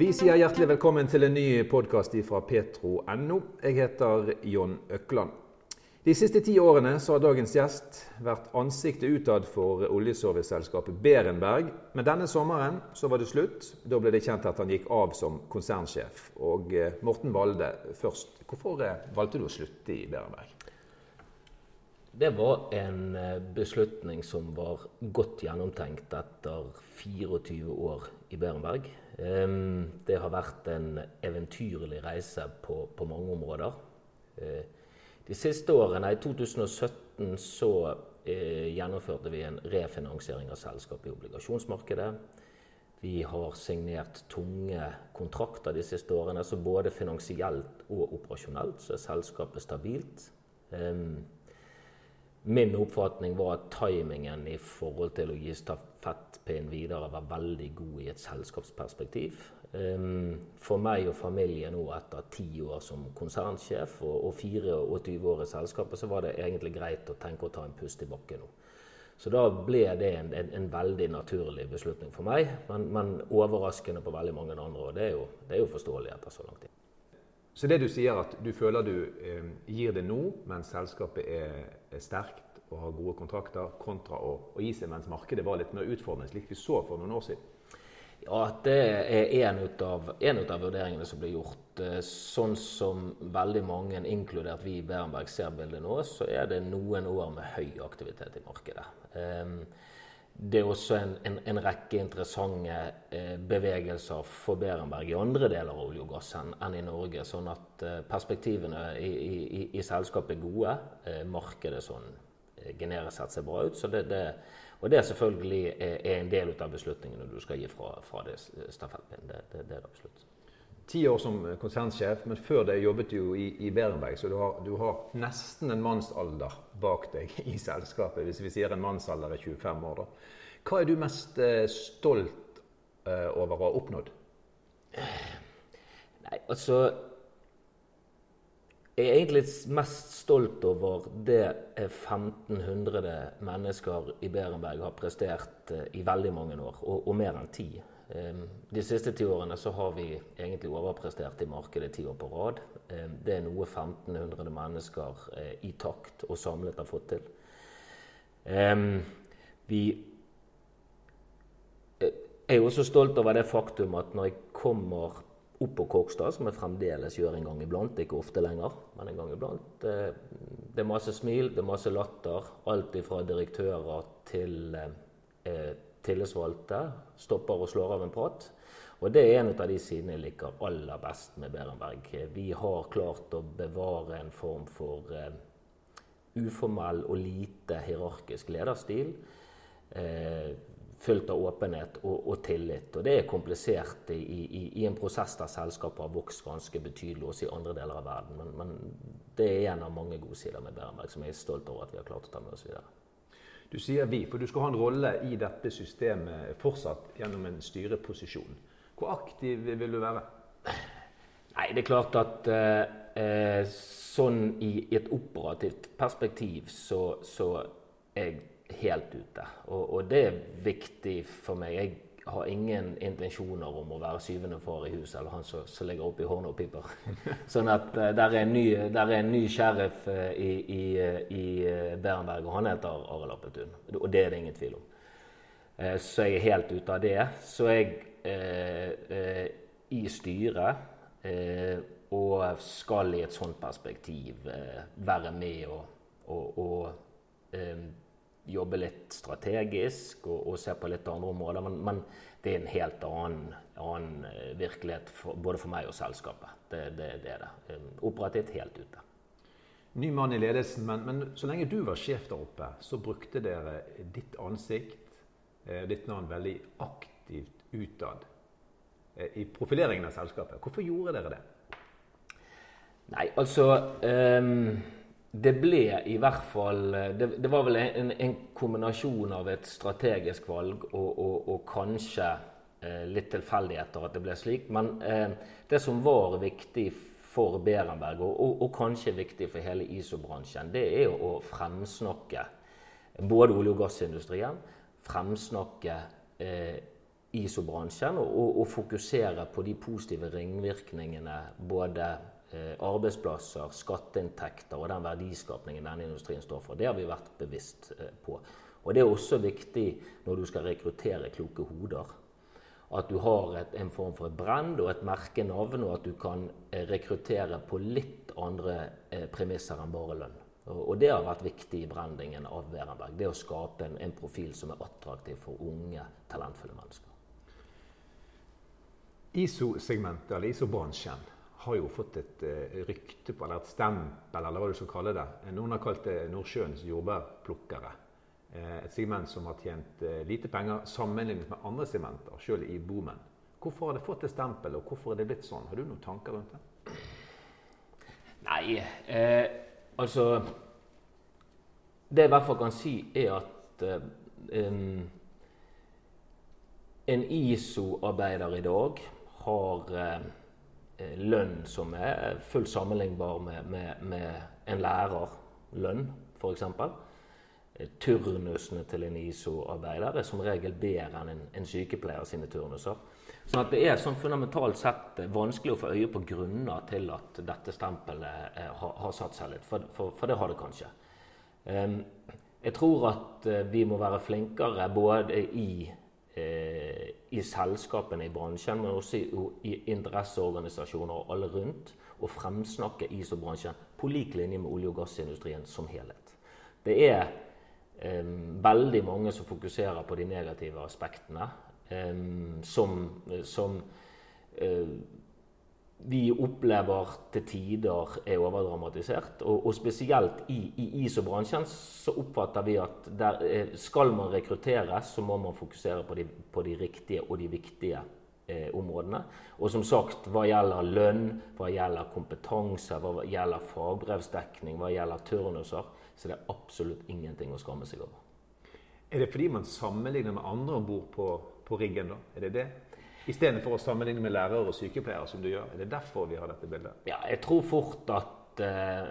Vi sier hjertelig velkommen til en ny podkast fra petro.no. Jeg heter Jon Økland. De siste ti årene har dagens gjest vært ansiktet utad for oljeserviceselskapet Berenberg. Men denne sommeren var det slutt. Da ble det kjent at han gikk av som konsernsjef. Og eh, Morten Valde først. Hvorfor eh, valgte du å slutte i Berenberg? Det var en eh, beslutning som var godt gjennomtenkt etter 24 år i Berenberg. Det har vært en eventyrlig reise på, på mange områder. De siste årene, i 2017, så eh, gjennomførte vi en refinansiering av selskapet i obligasjonsmarkedet. Vi har signert tunge kontrakter de siste årene, så både finansielt og operasjonelt så er selskapet stabilt. Min oppfatning var at timingen i forhold til å gi stafettpinnen videre var veldig god i et selskapsperspektiv. For meg og familien nå etter ti år som konsernsjef og 24 år i selskapet, så var det egentlig greit å tenke å ta en pust i bakken nå. Så da ble det en, en, en veldig naturlig beslutning for meg, men, men, overraskende på veldig mange andre. Og det er jo, det er jo forståelig etter så lang tid. Så det du sier at du føler du eh, gir det nå mens selskapet er, er, sterkt og har gode kontrakter, kontra å, å gi seg mens markedet var litt mer utfordrende, slik vi så for noen år siden? Ja, det er en av, en av vurderingene som blir gjort. Eh, sånn som veldig mange, inkludert vi i Berenberg, ser bildet nå, så er det noen år med høy aktivitet i markedet. Ehm, det er også en, en, en rekke interessante eh, bevegelser for Berenberg i andre deler av olje og gass enn, enn i Norge. Sånn at eh, perspektivene i, i, i, selskapet er gode. markedet sånn generisk sett ser bra ut. det, det og det selvfølgelig er en del av beslutningene du skal gi fra, fra det stafettpinnen. Det, det, det, er absolutt. Ti år som konsernsjef, men før det jobbet du jo i, i Berenberg. Så du har, du har, nesten en mannsalder bak deg i selskapet, hvis vi sier en mannsalder er 25 år. da. Hva er du mest eh, stolt eh, over å ha oppnådd? Nei, altså jeg er egentlig mest stolt over det 1500 mennesker i Berenberg har prestert eh, i veldig mange år, og, og mer enn ti. De siste ti årene så har vi egentlig overprestert i markedet ti år på rad. Det er noe 1500 mennesker eh, i takt og samlet har fått til. Vi eh, er også stolt over det faktum at når jeg kommer opp på Kokstad, som jeg fremdeles gjør en gang iblant. Ikke ofte lenger, men en gang iblant. Eh, det er masse smil, det er masse latter. Alt fra direktører til tillitsvalgte stopper og slår av en prat. Og det er en av de sidene jeg liker aller best med Berenberg. Vi har klart å bevare en form for uh, uformell og lite hierarkisk lederstil. Uh, fylt av åpenhet og, og, tillit. Og det er komplisert i, i, i, en prosess der selskapet har vokst ganske betydelig også i andre deler av verden. Men, men, det er en av mange gode sider med Berenberg som jeg er stolt over at vi har klart å ta med oss videre. Du sier vi, for du skal ha en rolle i dette systemet fortsatt gjennom en styreposisjon. Hvor aktiv vil du være? Nei, det er klart at eh, eh sånn i, et operativt perspektiv så, så er jeg helt ute. Og, og, det er viktig for meg. Jeg har ingen intensjoner om å være syvende far i huset, eller han som, som ligger oppi i hornet og piper. sånn at uh, der, er ny, der, er en ny, sheriff uh, i, i, uh, i Berenberg, og han heter Arild Appeltun. Og det er det ingen tvil om. så jeg er helt ute av det. Så jeg i styret og skal i et sånt perspektiv være med og, og, og jobbe litt strategisk og, og se på litt andre områder. Men, men, det er en helt annen, annen eh, virkelighet for, både for meg og selskapet. Det, det, det er det. Um, operativt helt ute. Ny mann i ledelsen, men, men, så lenge du var sjef der oppe, så brukte dere ditt ansikt, eh, ditt navn, veldig aktivt utad eh, i profileringen av selskapet. Hvorfor gjorde dere det? Nei, altså um det ble i hvert fall Det, det var vel en, en, kombinasjon av et strategisk valg og, og, og kanskje eh, litt tilfeldigheter at det ble slik. Men eh, det som var viktig for Berenberg, og, og, og kanskje viktig for hele ISO-bransjen, det er å fremsnakke både olje- og gassindustrien, fremsnakke eh, ISO-bransjen og, og, fokusere på de positive ringvirkningene både eh, arbeidsplasser, skatteinntekter og den verdiskapningen denne industrien står for. Det har vi vært bevisst eh, på. Og det er også viktig når du skal rekruttere kloke hoder. At du har et, en form for et brand og et merkenavn, og at du kan eh, rekruttere på litt andre eh, premisser enn bare lønn. Og det har vært viktig i brandingen av Werenberg. Det å skape en, en profil som er attraktiv for unge, talentfulle mennesker. ISO-segmentet, eller ISO-bransjen, har jo fått et uh, rykte på, eller et stempel, eller hva du skal kalle det. Noen har kalt det Nordsjøens jordbærplukkere. Uh, et segment som har tjent uh, lite penger sammenlignet med andre segmenter, selv i boomen. Hvorfor har det fått det stempelet, og hvorfor er det blitt sånn? Har du noen tanker rundt det? Nei, eh, Altså Det jeg i hvert fall kan si, er at eh, en ISO-arbeider i dag har uh, lønn som er fullt sammenlignbar med, med, med en lærerlønn, f.eks. Turnusene til en ISO-arbeider er som regel bedre enn en, en sykepleier sine turnuser. Sånn at det er sånn fundamentalt sett vanskelig å få øye på grunner til at dette stempelet eh, har, har, satt seg litt, for, for, for, det har det kanskje. Um, jeg tror at vi må være flinkere både i, uh, i selskapene i bransjen, men også i, i interesseorganisasjoner og alle rundt, å fremsnakke ISO-bransjen på lik linje med olje- og gassindustrien som helhet. Det er um, veldig mange som fokuserer på de negative aspektene som, som eh, vi opplever til tider er overdramatisert. Og, og spesielt i, i ISO-bransjen så oppfatter vi at der, eh, skal man rekruttere, så må man fokusere på de, på de riktige og de viktige eh, områdene. Og som sagt, hva gjelder lønn, hva gjelder kompetanse, hva gjelder fagbrevsdekning, hva gjelder turnuser, så det er absolutt ingenting å skamme seg over. Er det fordi man sammenligner med andre om bord på på riggen, da? Er det det? Istedenfor å sammenligne med lærere og sykepleiere, som du gjør. Er det derfor vi har dette bildet? Ja, jeg tror fort at eh,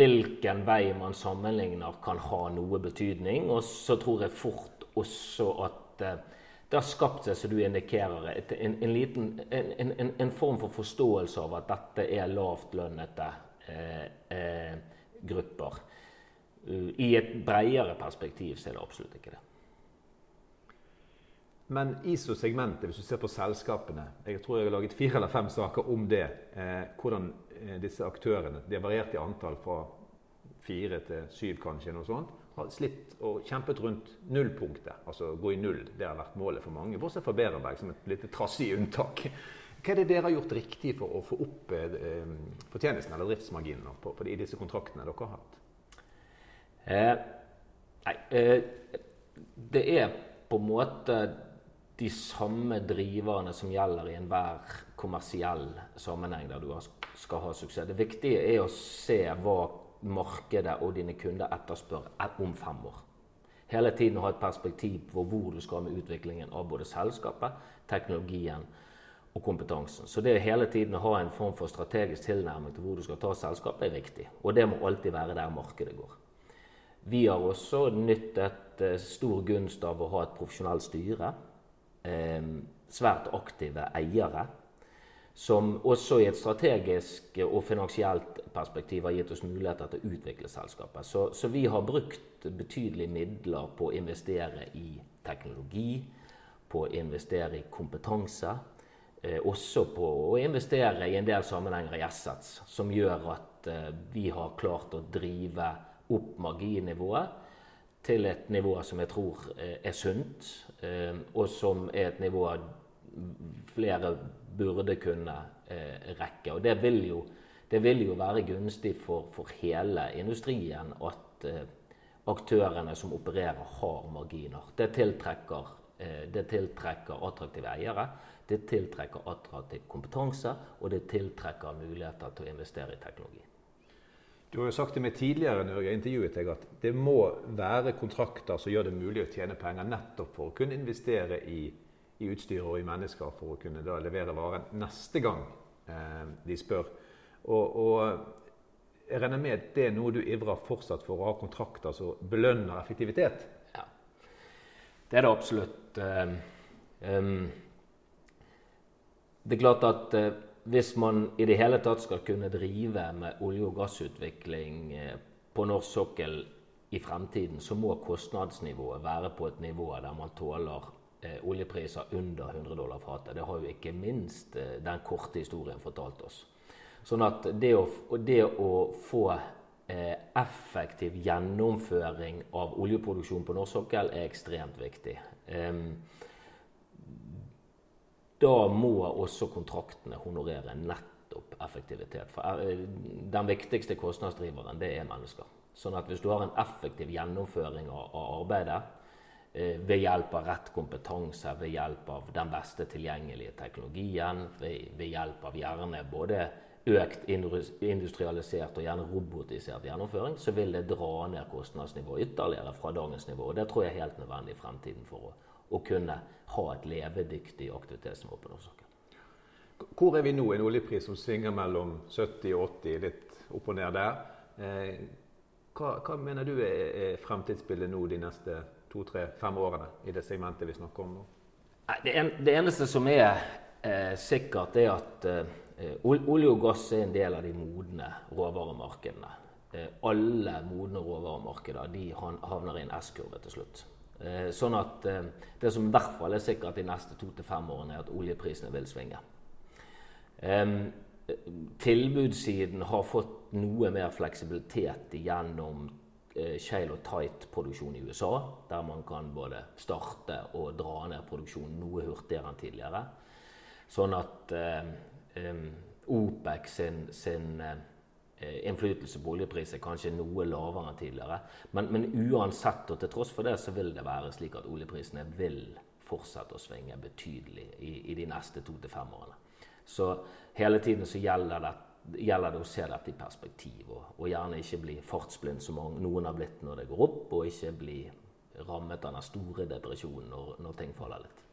hvilken vei man sammenligner, kan ha noe betydning. Og så tror jeg fort også at eh, det har skapt seg, som du indikerer, et, en, en, liten, en, en, form for forståelse av at dette er lavtlønnede eh, eh, grupper. I et bredere perspektiv så er det absolutt ikke det. Men ISO-segmentet, hvis du ser på selskapene Jeg tror jeg har laget fire eller fem saker om det. Eh, hvordan eh, disse aktørene De har variert i antall fra fire til syv, kanskje. noe sånt, Har slitt og kjempet rundt nullpunktet. Altså gå i null. Det har vært målet for mange. Bortsett fra Berenberg, som et litt trassig unntak. Hva er det dere har gjort riktig for å få opp eh, fortjenesten eller driftsmarginene på, på de, disse kontraktene dere har hatt? Eh, nei, eh, det er på en måte de samme driverne som gjelder i enhver kommersiell sammenheng der du skal ha suksess. Det viktige er å se hva markedet og dine kunder etterspør om fem år. Hele tiden ha et perspektiv på hvor du skal med utviklingen av både selskapet, teknologien og kompetansen. Så det å hele tiden ha en form for strategisk tilnærming til hvor du skal ta selskapet, er viktig. Og det må alltid være der markedet går. Vi har også nyttet eh, stor gunst av å ha et profesjonelt styre svært aktive eiere. Som også i et strategisk og finansielt perspektiv har gitt oss muligheter til å utvikle selskapet. Så, så vi har brukt betydelige midler på å investere i teknologi, på å investere i kompetanse. Eh, også på å investere i en del sammenhenger i assets, som gjør at eh, vi har klart å drive opp marginnivået til et nivå som jeg tror eh, er sunt, eh, og som er et nivå flere burde kunne eh, rekke. Og det vil jo, det vil jo være gunstig for, for, hele industrien at aktørene som opererer, har marginer. Det tiltrekker, det tiltrekker attraktive eiere, det tiltrekker attraktiv kompetanse, og det tiltrekker muligheter til å investere i teknologi. Du har jo sagt til meg tidligere når jeg har intervjuet deg, at det må være kontrakter som gjør det mulig å tjene penger nettopp for å kunne investere i, i utstyr og i mennesker for å kunne da levere varen neste gang eh, de spør. Og, og jeg regner med at det er noe du ivrer fortsatt for å ha kontrakter som belønner effektivitet? Ja. Det er det absolutt. Um, det er klart at uh, hvis man i det hele tatt skal kunne drive med olje- og gassutvikling uh, på norsk sokkel i fremtiden, så må kostnadsnivået være på et nivå der man tåler uh, oljepriser under 100 dollar fatet. Det har jo ikke minst den korte historien fortalt oss. Sånn at det å, det å få effektiv gjennomføring av oljeproduksjon på norsk sokkel er ekstremt viktig. Da må også kontraktene honorere nettopp effektivitet. For eh, den viktigste kostnadsdriveren, det er mennesker. Sånn at hvis du har en effektiv gjennomføring av, arbeidet eh, ved hjelp av rett kompetanse, ved hjelp av den beste tilgjengelige teknologien, ved, hjelp av gjerne både økt industrialisert og gjerne robotisert gjennomføring, så vil det dra ned kostnadsnivået ytterligere fra dagens nivå. Og Det tror jeg er helt nødvendig i fremtiden for å, å kunne ha et levedyktig aktivitetsnivå på norsk sokkel. Hvor er vi nå? En oljepris som svinger mellom 70 og 80, litt opp og ned der. Eh, hva, hva, mener du er, er fremtidsbildet nå de neste to-tre-fem årene i det segmentet vi snakker om nå? Det, en, det eneste som er eh, sikkert, er at eh, olje og gass er en del av de modne råvaremarkedene. Eh, alle modne råvaremarkeder de havner i en S-kurve til slutt. Eh, sånn at det som i hvert fall er sikkert de neste to til fem årene, er at oljeprisene vil svinge. Tilbudssiden har fått noe mer fleksibilitet gjennom shale og tight-produksjon i USA, der man kan både starte og dra ned produksjonen noe hurtigere enn tidligere. Sånn at OPEC sin, sin innflytelse på oljepris er kanskje noe lavere enn tidligere. Men, men, uansett og til tross for det, så vil det være slik at oljeprisene vil fortsette å svinge betydelig i, i de neste to til fem årene. Så hele tiden så gjelder det, gjelder det å se dette i perspektiv, og, og gjerne ikke bli fartsblind som noen har blitt når det går opp, og ikke bli rammet av den store depresjonen når, når ting faller litt.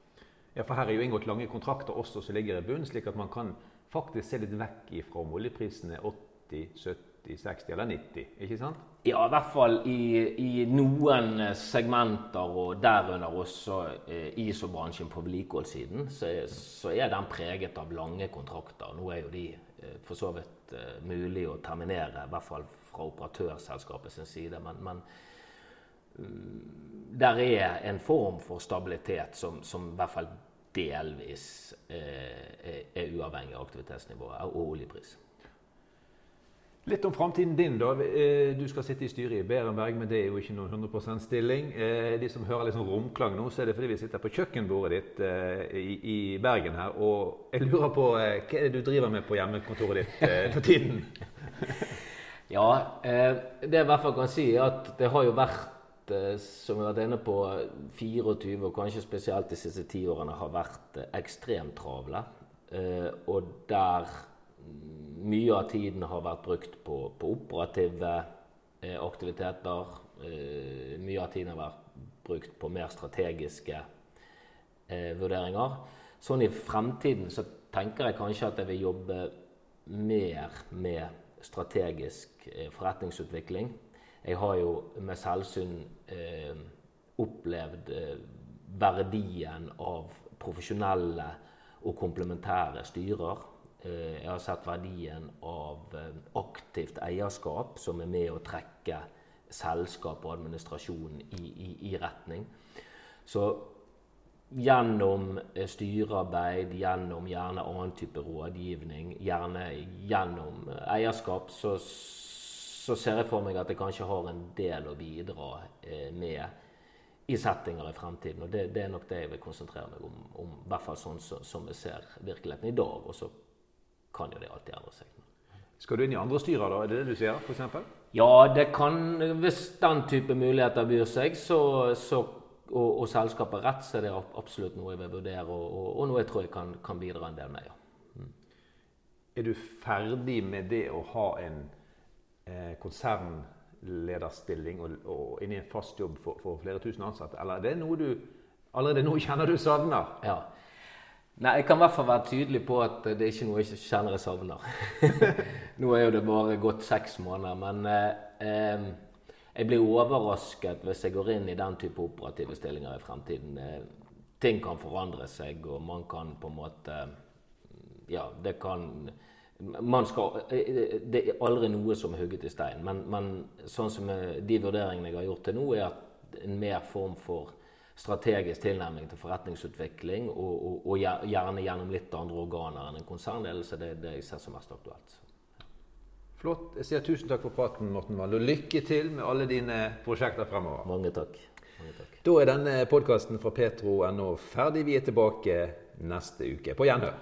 Ja, for her er jo inngått lange kontrakter også som ligger i bunnen, slik at man kan faktisk se litt vekk ifra om oljeprisen er 80, 70, 60 eller 90. ikke sant? Ja, i hvert fall i, i noen segmenter, og derunder også eh, ISO-bransjen på vedlikeholdssiden, så, så, er den preget av lange kontrakter. Nå er jo de eh, for så vidt eh, mulig å terminere, i hvert fall fra operatørselskapet sin side. men, men mm, der er en form for stabilitet som, som i hvert fall delvis eh, er uavhengig av aktivitetsnivået og oljepris. Litt om framtiden din. da. Eh, du skal sitte i styret i Berenberg, men det er jo ikke noen 100 stilling. Eh, de som hører litt sånn romklang nå, så er det fordi vi sitter på kjøkkenbordet ditt i, i Bergen her. Og jeg lurer på hva er det du driver med på hjemmekontoret ditt for tiden? ja, det jeg i hvert fall kan si, er at det har jo vært Eh, som vi har vært inne på, 24, og kanskje spesielt de siste ti årene, har vært eh, ekstremt travle. Eh, og der mye av tiden har vært brukt på, på operative aktiviteter. Mye av tiden har vært brukt på mer strategiske vurderinger. Sånn i fremtiden så tenker jeg kanskje at jeg vil jobbe mer med strategisk forretningsutvikling. Jeg har jo med selvsyn eh, opplevd eh, verdien av profesjonelle og komplementære styrer. Eh, jeg har sett verdien av eh, aktivt eierskap, som er med å trekke selskap og administrasjon i, i, i retning. Så gjennom eh, styrearbeid, gjennom gjerne annen type rådgivning, gjerne gjennom eierskap, så så ser jeg for meg at jeg kanskje har en del å bidra med i settinger i fremtiden. Og det, det, er nok det jeg vil konsentrere meg om, om i hvert fall sånn som, som jeg ser virkeligheten i dag. Og kan jo det alltid endre seg. Skal du inn i andre styrer, da? Er det det du sier? Eksempel? ja, det kan Hvis den type muligheter byr seg, så, så og, og, selskapet rett, så er det absolutt noe jeg vil vurdere, og, og, og noe jeg tror jeg kan, kan bidra en del med. ja. Mm. Er du ferdig med det å ha en eh, konsernlederstilling og, og inn i en fast jobb for, for, flere tusen ansatte? Eller er det noe du allerede nå kjenner du savner? Ja. Nei, jeg kan i hvert fall være tydelig på at det er ikke noe jeg kjenner jeg savner. nå er jo det bare gått seks måneder, men eh, jeg blir overrasket hvis jeg går inn i den type operative stillinger i fremtiden. Eh, ting kan forandre seg, og man kan på en måte Ja, det kan man skal, Det er aldri noe som er hugget i stein. Men, men sånn som de vurderingene jeg har gjort til nå, er at en mer form for strategisk tilnærming til forretningsutvikling, og, og, og gjerne gjennom litt andre organer enn en konsernledelse, det er det jeg ser som mest aktuelt. Flott. Jeg sier tusen takk for praten, Morten Wall, og lykke til med alle dine prosjekter fremover. Mange takk. Mange takk. Da er denne podkasten fra petro.no ferdig. Vi er tilbake neste uke. På gjenhør.